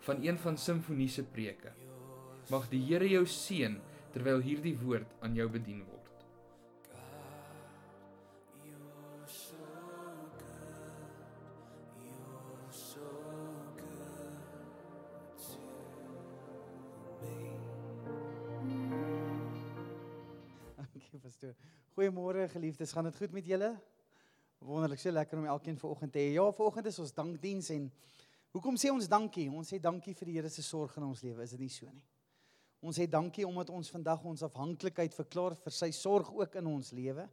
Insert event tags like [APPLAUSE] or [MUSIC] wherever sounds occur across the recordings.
van een van Simfonie se preke. Mag die Here jou seën terwyl hierdie woord aan jou bedien word. Pastoor. Goeiemôre geliefdes, gaan dit goed met julle? Wonderlik, so lekker om elkeen vanoggend te hê. Ja, vanoggend is ons dankdiens en hoekom sê ons dankie? Ons sê dankie vir die Here se sorg in ons lewe, is dit nie so nie? Ons sê dankie omdat ons vandag ons afhanklikheid verklaar vir sy sorg ook in ons lewe.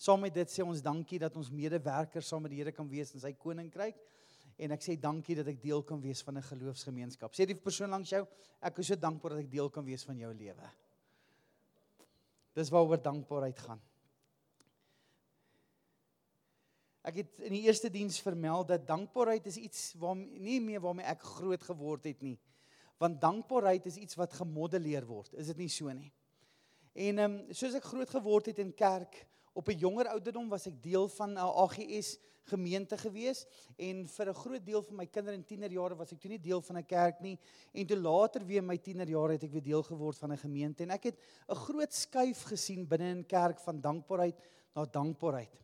Saam met dit sê ons dankie dat ons medewerkers saam met die Here kan wees in sy koninkryk. En ek sê dankie dat ek deel kan wees van 'n geloofsgemeenskap. Sê die persoon langs jou, ek is so dankbaar dat ek deel kan wees van jou lewe. Dis waaroor dankbaarheid gaan. Ek het in die eerste diens vermeld dat dankbaarheid is iets waarmee nie meer waarmee ek groot geword het nie. Want dankbaarheid is iets wat gemodelleer word. Is dit nie so nie? En ehm um, soos ek groot geword het in kerk, op 'n jonger ouderdom was ek deel van 'n AGS gemeente gewees en vir 'n groot deel van my kinder- en tienerjare was ek toe nie deel van 'n kerk nie en toe later weer in my tienerjare het ek weer deel geword van 'n gemeente en ek het 'n groot skuif gesien binne in kerk van dankbaarheid na dankbaarheid.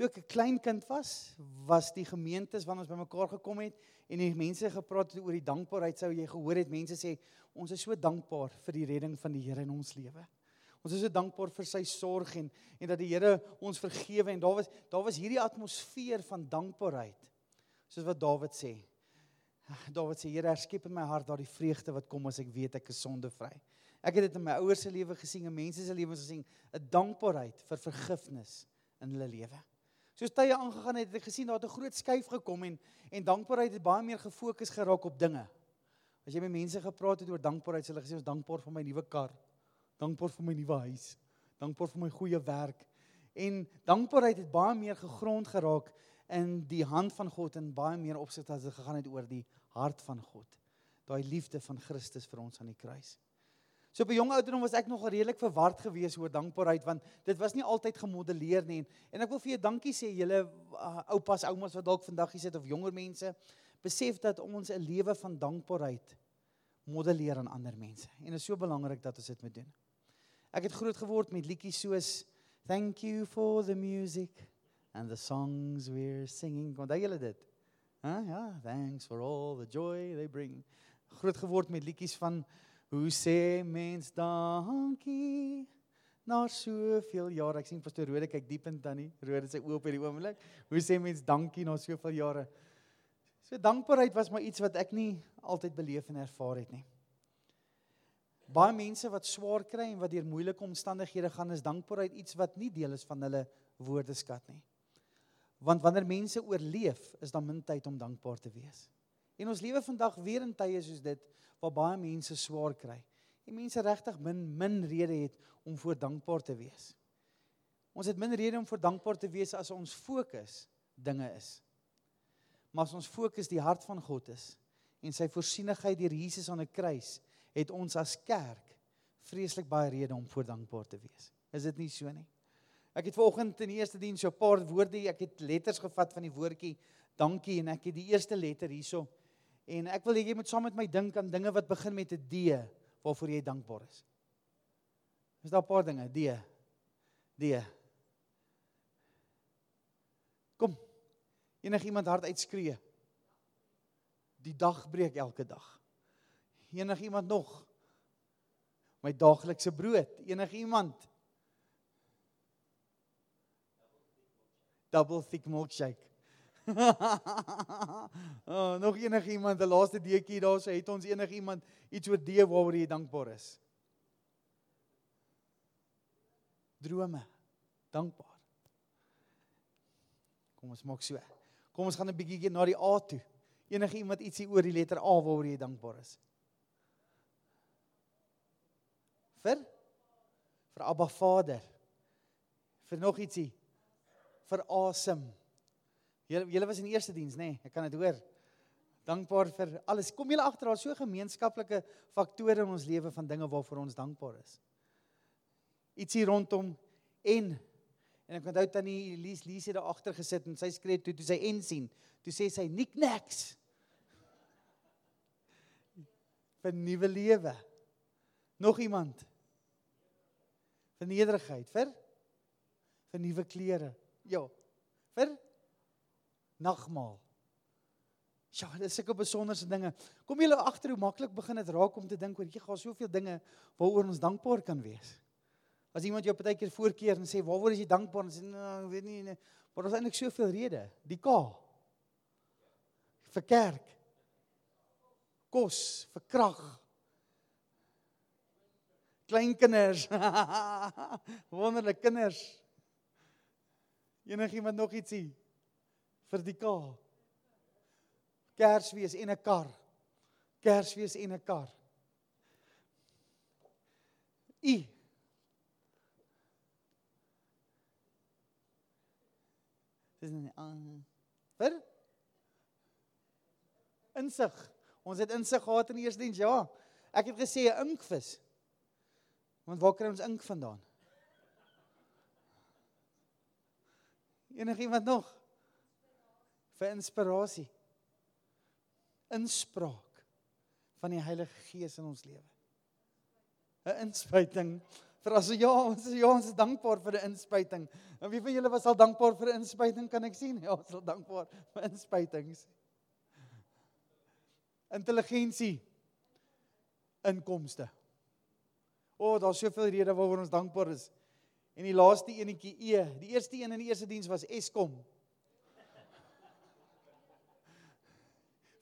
Toe ek 'n klein kind was, was die gemeentes wanneer ons bymekaar gekom het en die mense gepraat het oor die dankbaarheid, sou jy gehoor het mense sê ons is so dankbaar vir die redding van die Here in ons lewe. Ons is so dankbaar vir sy sorg en en dat die Here ons vergewe en daar was daar was hierdie atmosfeer van dankbaarheid. Soos wat Dawid sê. [SIGHS] Dawid sê Here, herskep in my hart daardie vreugde wat kom as ek weet ek is sondevry. Ek het dit in my ouers se lewe gesien en mense se lewens gesien, 'n dankbaarheid vir vergifnis in hulle lewe. Soos tye aangegaan het, het ek gesien daar het 'n groot skuif gekom en en dankbaarheid het baie meer gefokus geraak op dinge. As jy met mense gepraat het oor dankbaarheid, hulle gesê ons dankbaar vir my nuwe kar, dankbaar vir my nuwe huis, dankbaar vir my goeie werk. En dankbaarheid het baie meer gegrond geraak in die hand van God en baie meer opsigte as dit gegaan het oor die hart van God. Daai liefde van Christus vir ons aan die kruis. So op 'n jong ouderdom was ek nog redelik verward geweest oor dankbaarheid want dit was nie altyd gemodelleer nie en, en ek wil vir julle dankie sê julle uh, oupas, oumas wat dalk vandag hier sit of jonger mense besef dat ons 'n lewe van dankbaarheid modelleer aan ander mense en dit is so belangrik dat ons dit moet doen. Ek het groot geword met liedjies soos Thank you for the music and the songs we're singing. Onthou julle dit? Hæ? Huh? Ja, thanks for all the joy they bring. Groot geword met liedjies van Hoe sê mens dankie na soveel jare? Ek sien pastoor Rode kyk diep in tannie. Rode sy oop hierdie oomblik. Hoe sê mens dankie na soveel jare? So dankbaarheid was maar iets wat ek nie altyd beleef en ervaar het nie. Baie mense wat swaar kry en wat deur moeilike omstandighede gaan, is dankbaarheid iets wat nie deel is van hulle woordeskat nie. Want wanneer mense oorleef, is daar min tyd om dankbaar te wees. En ons lewe vandag weer in tye soos dit waar baie mense swaar kry. En mense regtig min min rede het om voor dankbaar te wees. Ons het min rede om voor dankbaar te wees as ons fokus dinge is. Maar as ons fokus die hart van God is en sy voorsienigheid deur Jesus aan 'n kruis het ons as kerk vreeslik baie rede om voor dankbaar te wees. Is dit nie so nie? Ek het vanoggend in die eerste diens so 'n paar woorde, ek het letters gevat van die woordjie dankie en ek het die eerste letter hierso en ek wil hê jy moet saam met my dink aan dinge wat begin met 'n D waarvoor jy dankbaar is. Is daar 'n paar dinge? D. D. Kom. Enige iemand hard uitskree. Die dag breek elke dag. Enige iemand nog? My daaglikse brood. Enige iemand? Double thick milkshake. [LAUGHS] oh, nog enige iemand, 'n laaste deetjie daar sê, het ons enige iemand iets oor die waaroor jy dankbaar is? Drome. Dankbaar. Kom ons maak so. Kom ons gaan 'n bietjie na die A toe. Enige iemand ietsie oor die letter A waaroor jy dankbaar is? Vir vir Abba Vader. Vir nog ietsie. Vir asem. Julle julle was in die eerste diens, nê? Nee, ek kan dit hoor. Dankbaar vir alles. Kom julle agter daar so gemeenskaplike faktore in ons lewe van dinge waarvoor ons dankbaar is. Ietsie rondom en en ek onthou tannie Elise Elise het daar agter gesit en sy skree toe toe sy en sien. Toe sê sy nik niks. vir nuwe lewe. Nog iemand? Vir nederigheid, vir vir nuwe klere. Ja. Vir nagmaal. Ja, dis sulke besonderse dinge. Kom julle agter hoe maklik begin dit raak om te dink oor jy gaan soveel dinge waaroor ons dankbaar kan wees. As iemand jou partykeer voorkeer en sê waaroor is jy dankbaar en sê nou, ek weet nie, nie maar daar's eintlik soveel redes. Die K. vir kerk. Kos, vir krag. Kleinkinders. [LAUGHS] Wonderlike kinders. Enigiemand nog ietsie vir die K. Kersfees en 'n kar. Kersfees en 'n kar. U Dis nie aan vir insig. Ons het insig gehad in die eerste diens, ja. Ek het gesê 'n inkvis. Want waar kry ons ink vandaan? Enigiemand nog? Vir inspirasie inspraak van die Heilige Gees in ons lewe. 'n Inspuiting vir as ja, ons is ja, ons is dankbaar vir die inspuiting. En wie van julle was al dankbaar vir 'n inspuiting kan ek sien? Ja, ons is dankbaar vir inspuitings. Intelligensie. Inkomste. O, oh, daar's soveel redes waaroor ons dankbaar is. En die laaste enetjie E, die eerste een in die eerste diens was Eskom.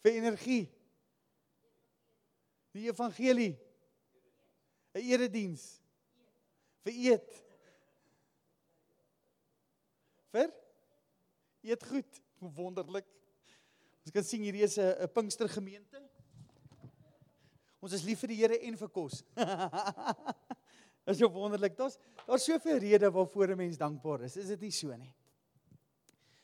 Vir energie. Die evangelie. 'n Erediens. Vir eet. Vir eet goed, wonderlik. Ons kan sien hierdie is 'n 'n Pinkstergemeente. Ons is lief vir die Here en vir kos. [LAUGHS] Dit is so wonderlik. Daar's daar's soveel redes waarvoor 'n mens dankbaar is. Is dit nie so nie?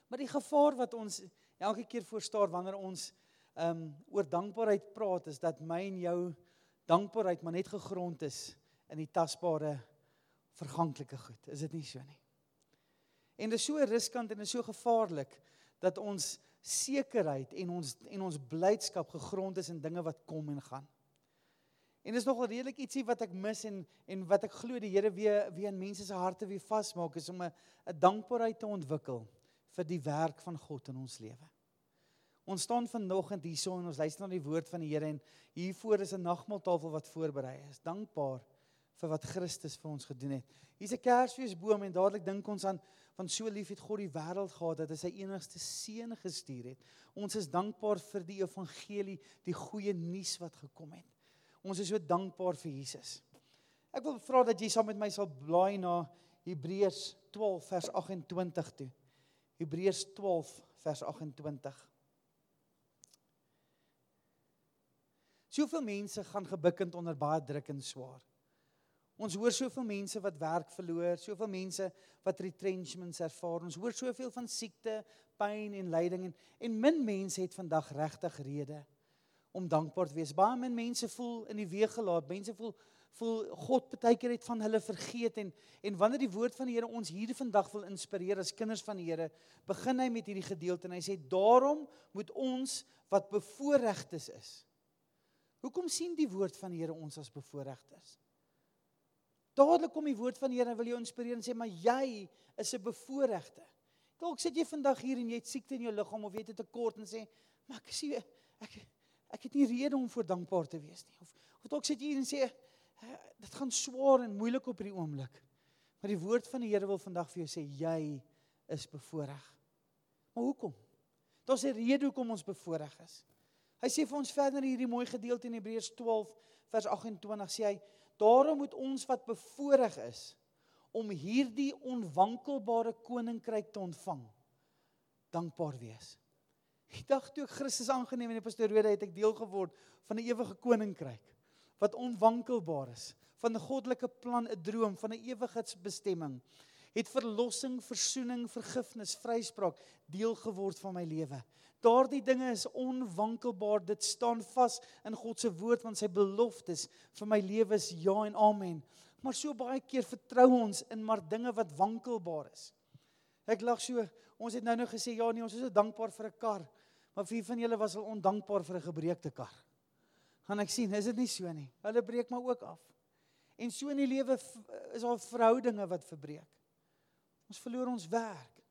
Maar die gevaar wat ons elke keer voorstaar wanneer ons ehm um, oor dankbaarheid praat is dat my en jou dankbaarheid maar net gegrond is in die tasbare verganklike goed. Is dit nie so nie? En dit is so riskant en dit is so gevaarlik dat ons sekerheid en ons en ons blydskap gegrond is in dinge wat kom en gaan. En dis nogal redelik ietsie wat ek mis en en wat ek glo die Here weer weer in mense se harte weer vasmaak is om 'n 'n dankbaarheid te ontwikkel vir die werk van God in ons lewe. Ons staan vanoggend hierso en ons luister na die woord van die Here en hiervoor is 'n nagmaaltafel wat voorberei is. Dankbaar vir wat Christus vir ons gedoen het. Hier's 'n Kersfeesboom en dadelik dink ons aan van so lief het God die wêreld gehad dat hy sy enigste seun gestuur het. Ons is dankbaar vir die evangelie, die goeie nuus wat gekom het. Ons is so dankbaar vir Jesus. Ek wil vra dat jy saam met my sal blaai na Hebreërs 12 vers 28 toe. Hebreërs 12 vers 28. Soveel mense gaan gebukkend onder baie druk en swaar. Ons hoor soveel mense wat werk verloor, soveel mense wat retrenchments ervaar. Ons hoor soveel van siekte, pyn en lyding en en min mense het vandag regtig rede om dankbaar te wees. Baie min mense voel in die weeg gelaat. Mense voel voel God baie keer het van hulle vergeet en en wanneer die woord van die Here ons hier vandag wil inspireer as kinders van die Here, begin hy met hierdie gedeelte en hy sê daarom moet ons wat bevoordeeldes is, is Hoekom sien die woord van die Here ons as bevoordeeldes? Dadelik kom die woord van die Here en wil jou inspireer en sê maar jy is 'n bevoordeelde. Dalk sit jy vandag hier en jy het siekte in jou liggaam of jy het 'n tekort en sê maar ek sê ek ek het nie rede om voor dankbaar te wees nie. Of of dalk sit jy hier en sê dit gaan swaar en moeilik op hierdie oomblik. Maar die woord van die Here wil vandag vir jou sê jy is bevoordeel. Maar hoekom? Daar's 'n rede hoekom ons bevoordeel is. Hy sê vir ons verder hierdie mooi gedeelte in Hebreërs 12 vers 28 sê hy daarom moet ons wat bevoorreg is om hierdie onwankelbare koninkryk te ontvang dankbaar wees. Die dag toe ek Christus aangeneem het in pastoor Rode het ek deel geword van 'n ewige koninkryk wat onwankelbaar is, van 'n goddelike plan, 'n droom van 'n ewigheidsbestemming, het verlossing, verzoening, vergifnis, vryspraak deel geword van my lewe. Daardie dinge is onwankelbaar. Dit staan vas in God se woord want sy beloftes vir my lewe is ja en amen. Maar so baie keer vertrou ons in maar dinge wat wankelbaar is. Ek lag so, ons het nou nou gesê ja nee, ons is so dankbaar vir 'n kar. Maar wie van julle was al ondankbaar vir 'n gebreekte kar? Gaan ek sien, is dit nie so nie? Hulle breek maar ook af. En so in die lewe is daar verhoudinge wat verbreek. Ons verloor ons werk.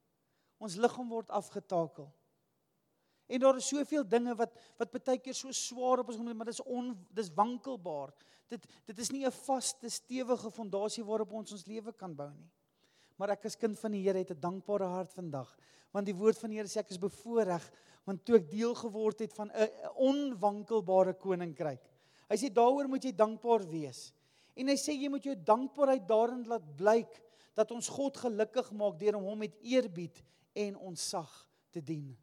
Ons liggaam word afgetakel. En daar is soveel dinge wat wat baie keer so swaar op ons kom, maar dit is on dis wankelbaar. Dit dit is nie 'n vaste, stewige fondasie waarop ons ons lewe kan bou nie. Maar ek as kind van die Here het 'n dankbare hart vandag, want die woord van die Here sê ek is bevoorreg want toe ek deel geword het van 'n onwankelbare koninkryk. Hy sê daaroor moet jy dankbaar wees. En hy sê jy moet jou dankbaarheid daarin laat blyk dat ons God gelukkig maak deur om hom met eerbied en ontzag te dien.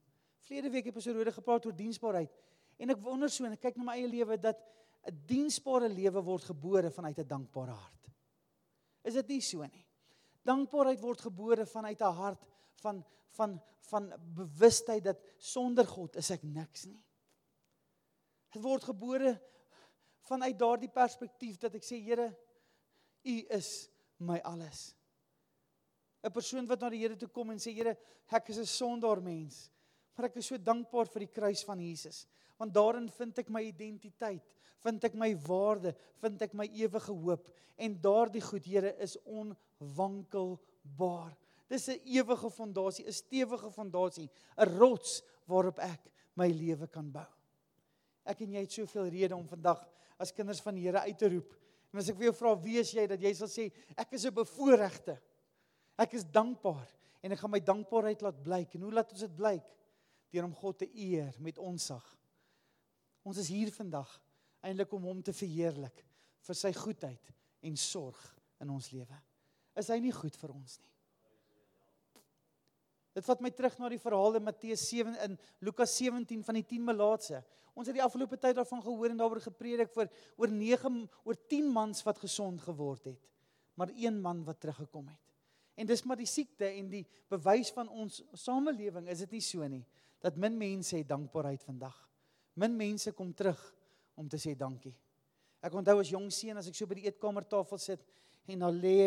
Vlede week het ons oor rode gepraat oor diensbaarheid en ek wonder so en ek kyk na my eie lewe dat 'n diensbare lewe word gebore vanuit 'n dankbare hart. Is dit nie so nie? Dankbaarheid word gebore vanuit 'n hart van van van bewustheid dat sonder God is ek niks nie. Dit word gebore vanuit daardie perspektief dat ek sê Here, U is my alles. 'n persoon wat na die Here toe kom en sê Here, ek is 'n sondaar mens, maar ek is so dankbaar vir die kruis van Jesus, want daarin vind ek my identiteit, vind ek my waarde, vind ek my ewige hoop en daardie goed Here is onwankelbaar. Dis 'n ewige fondasie, 'n stewige fondasie, 'n rots waarop ek my lewe kan bou. Ek en jy het soveel redes om vandag as kinders van die Here uit te roep. En as ek vir jou vra wie is jy dat jy sal sê ek is 'n bevoorregte. Ek is dankbaar en ek gaan my dankbaarheid laat blyk. En hoe laat ons dit blyk? Deur om God te eer met onsag. Ons is hier vandag eintlik om hom te verheerlik vir sy goedheid en sorg in ons lewe. Is hy nie goed vir ons nie? Dit vat my terug na die verhaal in Matteus 7 in Lukas 17 van die 10 melaatse. Ons het die afgelope tyd daarvan gehoor en daaroor gepredik vir oor 9 oor 10 mans wat gesond geword het, maar een man wat teruggekom het. En dis maar die siekte en die bewys van ons samelewing, is dit nie so nie dat min mense het dankbaarheid vandag. Min mense kom terug om te sê dankie. Ek onthou as jong seun as ek so by die eetkamertafel sit en daar lê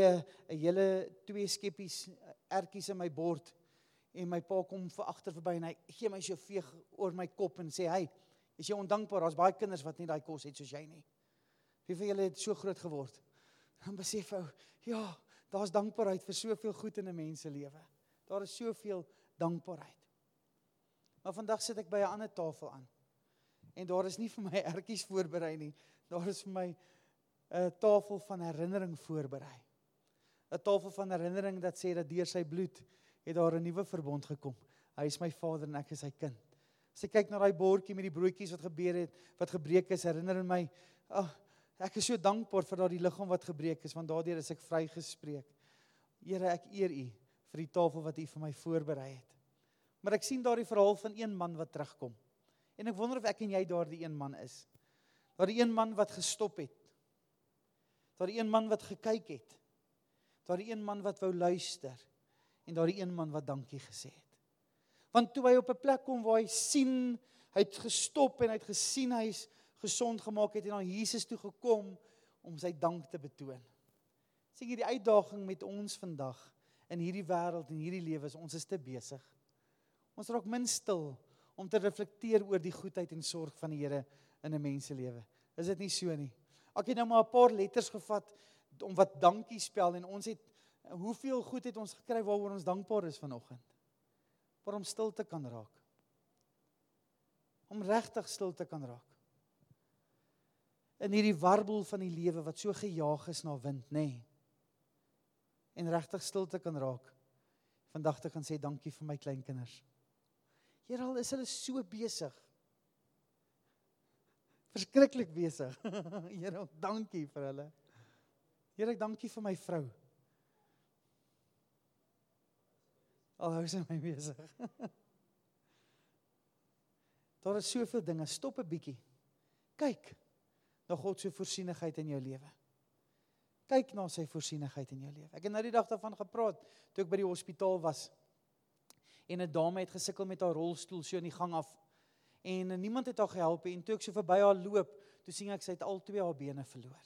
'n hele twee skeppies ertjies in my bord en my pa kom vir agter verby en hy gee my so veeg oor my kop en sê hy is jy ondankbaar daar's baie kinders wat nie daai kos het soos jy nie wie van julle het so groot geword dan besef ou ja Daar's dankbaarheid vir soveel goed in 'n mens se lewe. Daar is soveel dankbaarheid. Maar vandag sit ek by 'n ander tafel aan. En daar is nie vir my [LAUGHS] ertjies voorberei nie. Daar is vir my 'n tafel van herinnering voorberei. 'n Tafel van herinnering dat sê dat deur sy bloed het daar 'n nuwe verbond gekom. Hy is my vader en ek is sy kind. As ek kyk na daai bordjie met die broodjies wat gebeur het, wat gebreek is, herinner my, ag, oh, Ek is so dankbaar vir daardie liggaam wat gebreek is want daardeur is ek vrygespreek. Here, ek eer U vir die tafel wat U vir my voorberei het. Maar ek sien daardie verhaal van een man wat terugkom. En ek wonder of ek en jy daardie een man is. Daardie een man wat gestop het. Daardie een man wat gekyk het. Daardie een man wat wou luister en daardie een man wat dankie gesê het. Want toe hy op 'n plek kom waar hy sien, hy het gestop en hy het gesien hy's gesond gemaak het en na Jesus toe gekom om sy dank te betoon. Sien jy die uitdaging met ons vandag in hierdie wêreld en hierdie lewe is ons is te besig. Ons raak min stil om te reflekteer oor die goedheid en sorg van die Here in 'n mens se lewe. Is dit nie so nie? Ek het nou maar 'n paar letters gevat om wat dankie spel en ons het hoeveel goed het ons gekry waaroor ons dankbaar is vanoggend. Vir om stil te kan raak. Om regtig stil te kan raak in hierdie warbel van die lewe wat so gejaag is na wind, nê. Nee. En regtig stilte kan raak. Vandag te kan sê dankie vir my kleinkinders. Here al is hulle so besig. Verskriklik besig. [LAUGHS] Here, dankie vir hulle. Here, ek dankie vir my vrou. Al hou sy my besig. [LAUGHS] Daar is soveel dinge. Stop 'n bietjie. Kyk na God se voorsienigheid in jou lewe. Kyk na sy voorsienigheid in jou lewe. Ek het nou die dag daarvan gepraat toe ek by die hospitaal was. En 'n dame het gesukkel met haar rolstoel so in die gang af. En niemand het haar gehelp en toe ek so verby haar loop, toe sien ek sy het al twee haar bene verloor.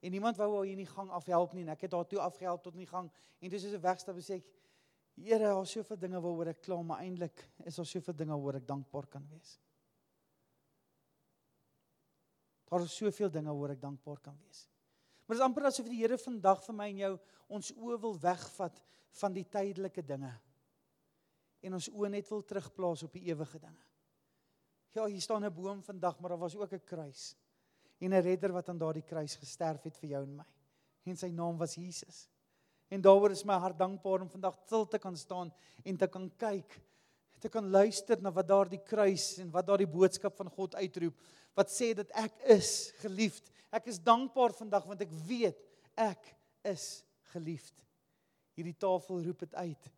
En niemand wou haar hier in die gang afhelp nie en ek het haar toe afgehelp tot in die gang en toe sy so wegstap sê ek Here, daar is soveel dinge waaroor ek kla, maar eintlik is daar soveel dinge waaroor ek dankbaar kan wees. Daar is soveel dinge waaroor ek dankbaar kan wees. Maar dit is amper asof die Here vandag vir my en jou ons oë wil wegvat van die tydelike dinge en ons oë net wil terugplaas op die ewige dinge. Ja, hier staan 'n boom vandag, maar daar was ook 'n kruis en 'n redder wat aan daardie kruis gesterf het vir jou en my. En sy naam was Jesus. En daaroor is my hart dankbaar om vandag stil te kan staan en te kan kyk, te kan luister na wat daardie kruis en wat daardie boodskap van God uitroep, wat sê dat ek is geliefd. Ek is dankbaar vandag want ek weet ek is geliefd. Hierdie tafel roep dit uit.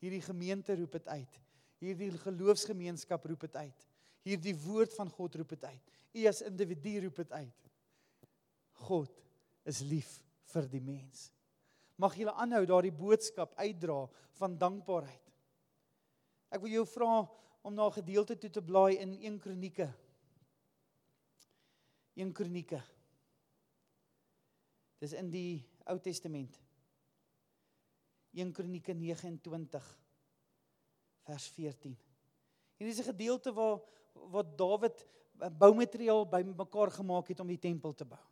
Hierdie gemeente roep dit uit. Hierdie geloofsgemeenskap roep dit uit. Hierdie woord van God roep dit uit. U as individu roep dit uit. God is lief vir die mens mag julle aanhou daardie boodskap uitdra van dankbaarheid. Ek wil jou vra om na 'n gedeelte toe te blaai in 1 Kronieke. 1 Kronieke. Dis in die Ou Testament. 1 Kronieke 29 vers 14. Hier is 'n gedeelte waar waar Dawid boumateriaal bymekaar gemaak het om die tempel te bou.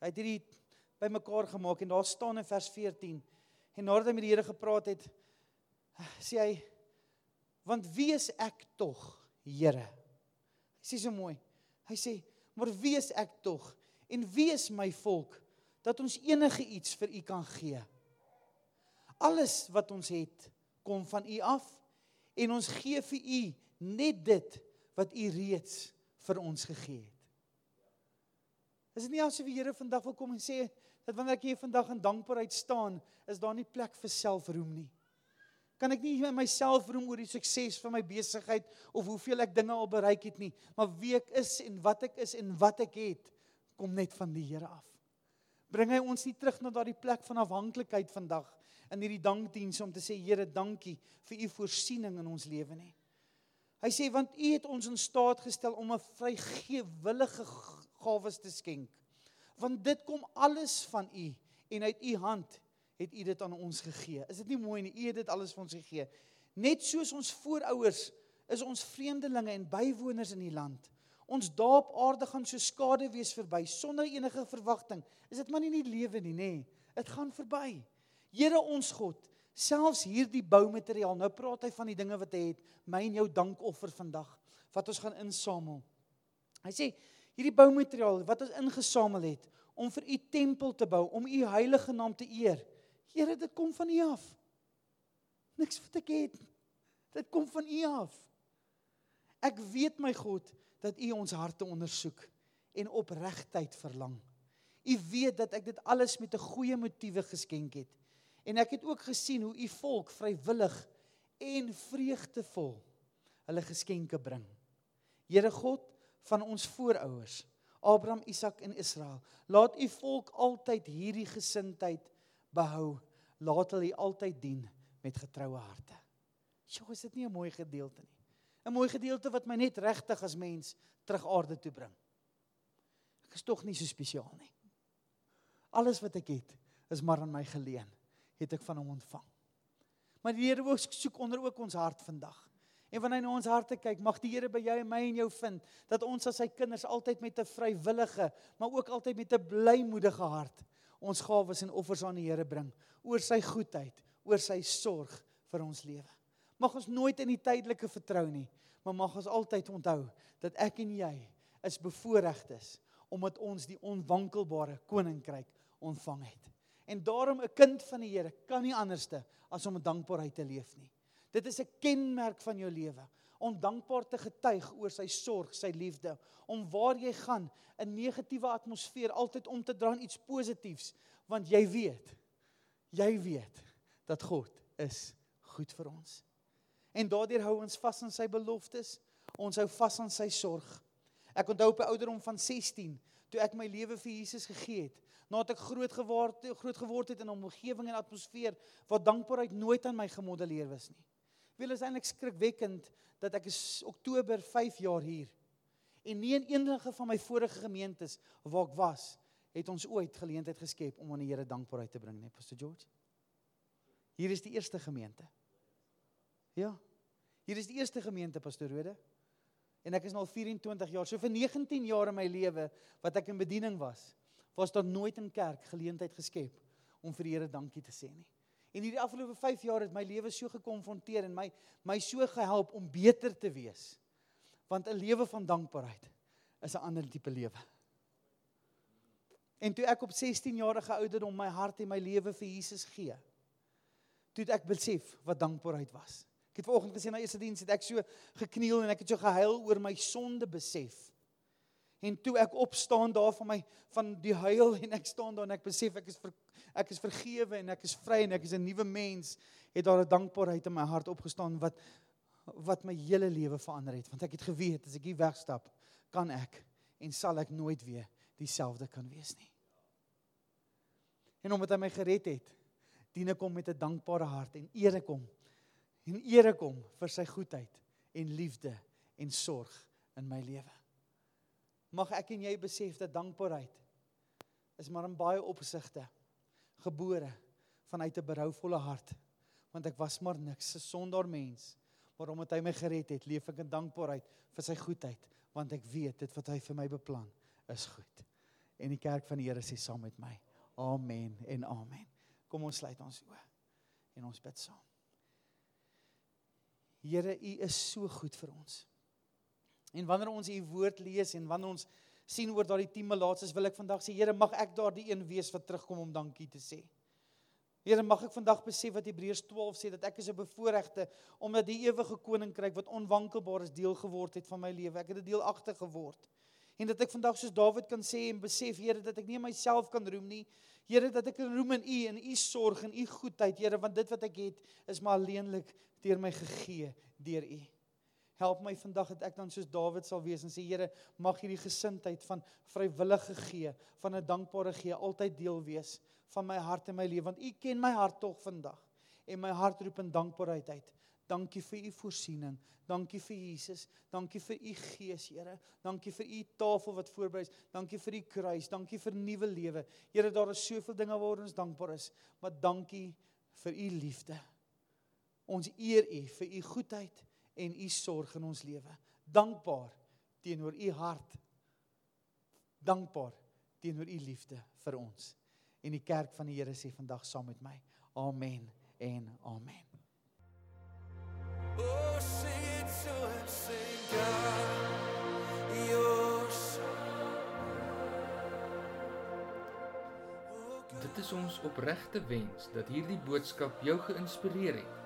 Hy het hierdie bymekaar gemaak en daar staan in vers 14 en nadat hy met die Here gepraat het [SIGHS] sê hy want wie is ek tog Here? Hy sê so mooi. Hy sê maar wie is ek tog? En wie is my volk dat ons enige iets vir u kan gee? Alles wat ons het kom van u af en ons gee vir u net dit wat u reeds vir ons gegee het. Is dit nie asof die Here vandag wil kom en sê dat wanneer ek hier vandag in dankbaarheid staan, is daar nie plek vir selfroem nie. Kan ek nie myself roem oor die sukses van my besigheid of hoeveel ek dinge al bereik het nie, maar wie ek is en wat ek is en wat ek het, kom net van die Here af. Bring hy ons nie terug na daardie plek van afhanklikheid vandag in hierdie dankdiens om te sê Here, dankie vir u voorsiening in ons lewe nie. Hy sê want u het ons in staat gestel om 'n vrygewillige gawes te skenk want dit kom alles van u en uit u hand het u dit aan ons gegee. Is dit nie mooi nie? U het dit alles vir ons gegee. Net soos ons voorouers is ons vreemdelinge en bywoners in die land. Ons daap aarde gaan so skade wees verby sonder enige verwagting. Is dit maar nie die lewe nie, nê? Dit gaan verby. Here ons God, selfs hierdie boumateriaal. Nou praat hy van die dinge wat hy het, my en jou dankoffer vandag wat ons gaan insamel. Hy sê hierdie boumateriaal wat ons ingesamel het om vir u tempel te bou, om u heilige naam te eer. Here, dit kom van u af. Niks wat ek het. Dit kom van u af. Ek weet my God dat u ons harte ondersoek en opregtheid verlang. U weet dat ek dit alles met 'n goeie motiewe geskenk het. En ek het ook gesien hoe u volk vrywillig en vreugdevol hulle geskenke bring. Here God, van ons voorouers, Abraham, Isak en Israel. Laat u volk altyd hierdie gesindheid behou. Laat hulle altyd dien met getroue harte. Sjoe, is dit nie 'n mooi gedeelte nie? 'n Mooi gedeelte wat my net regtig as mens terug aarde toe bring. Ek is tog nie so spesiaal nie. Alles wat ek het, is maar aan my geleen, het ek van hom ontvang. Maar die Here wil soek onder ook ons hart vandag. En wanneer hy na ons harte kyk, mag die Here by jou en my en jou vind dat ons as sy kinders altyd met 'n vrywillige, maar ook altyd met 'n blymoedige hart ons gawes en offers aan die Here bring oor sy goedheid, oor sy sorg vir ons lewe. Mag ons nooit in die tydelike vertrou nie, maar mag ons altyd onthou dat ek en jy is bevoordeeldes omdat ons die onwankelbare koninkryk ontvang het. En daarom 'n kind van die Here kan nie anderste as om dankbaarheid te leef nie. Dit is 'n kenmerk van jou lewe om dankbaar te getuig oor sy sorg, sy liefde, om waar jy gaan 'n negatiewe atmosfeer altyd om te draai iets positiefs, want jy weet, jy weet dat God is goed vir ons. En daardeur hou ons vas aan sy beloftes, ons hou vas aan sy sorg. Ek onthou op 'n ouderdom van 16, toe ek my lewe vir Jesus gegee het, nadat ek groot geword groot geword het in 'n omgewing en atmosfeer waar dankbaarheid nooit aan my gemodelleer was nie. Wil is eintlik skrikwekkend dat ek is Oktober 5 jaar hier. En nie in enige van my vorige gemeentes waar ek was, het ons ooit geleentheid geskep om aan die Here dankbaarheid te bring nie, Pastor George. Hier is die eerste gemeente. Ja. Hier is die eerste gemeente, Pastor Rode. En ek is nou al 24 jaar. So vir 19 jaar in my lewe wat ek in bediening was, was daar nooit in kerk geleentheid geskep om vir die Here dankie te sê nie. En hierdie afgelope 5 jaar het my lewe so gekonfronteer en my my so gehelp om beter te wees. Want 'n lewe van dankbaarheid is 'n ander tipe lewe. En toe ek op 16 jarige ouderdom my hart en my lewe vir Jesus gee, toe het ek besef wat dankbaarheid was. Ek het vanoggend gesê na eerste diens het ek so gekniel en ek het so gehuil oor my sonde besef. En toe ek opstaan daar van my van die huil en ek staan daar en ek besef ek is ver, ek is vergewe en ek is vry en ek is 'n nuwe mens, het daar 'n dankbaarheid in my hart opgestaan wat wat my hele lewe verander het want ek het geweet as ek hier wegstap, kan ek en sal ek nooit weer dieselfde kan wees nie. En omdat hy my gered het, dien ek hom met 'n dankbare hart en eer ek hom en eer ek hom vir sy goedheid en liefde en sorg in my lewe mag ek en jy besef dat dankbaarheid is maar in baie opsigte gebore vanuit 'n berouvolle hart. Want ek was maar niks 'n sondaar mens. Maar omdat hy my gered het leef ek in dankbaarheid vir sy goedheid. Want ek weet dit wat hy vir my beplan is goed. En die kerk van die Here sê saam met my amen en amen. Kom ons sluit ons oë en ons bid saam. Here u is so goed vir ons. En wanneer ons u woord lees en wanneer ons sien oor daardie 10 malaatses, wil ek vandag sê, Here, mag ek daardie een wees wat terugkom om dankie te sê. Here, mag ek vandag besef wat Hebreërs 12 sê dat ek is 'n bevoorregte omdat die ewige koninkryk wat onwankelbaar is deel geword het van my lewe. Ek het 'n deel agter geword. En dat ek vandag soos Dawid kan sê en besef, Here, dat ek nie myself kan roem nie. Here, dat ek kan roem in U en U sorg en U goedheid, Here, want dit wat ek het is maar alleenlik deur my gegee deur U. Help my vandag dat ek dan soos Dawid sal wees en sê Here, mag hierdie gesindheid van vrywillige gee, van 'n dankbare gee altyd deel wees van my hart en my lewe want U ken my hart tog vandag en my hart roep in dankbaarheid uit. Dankie vir u voorsiening. Dankie vir Jesus. Dankie vir u gees, Here. Dankie vir u tafel wat voorberei is. Dankie vir die kruis. Dankie vir nuwe lewe. Here, daar is soveel dinge waaroor ons dankbaar is, maar dankie vir u liefde. Ons eer u vir u goedheid en u sorg in ons lewe. Dankbaar teenoor u hart. Dankbaar teenoor u liefde vir ons. En die kerk van die Here sê vandag saam met my. Amen en amen. Oh, sing it so and sing God, your Dit is ons opregte wens dat hierdie boodskap jou geïnspireer het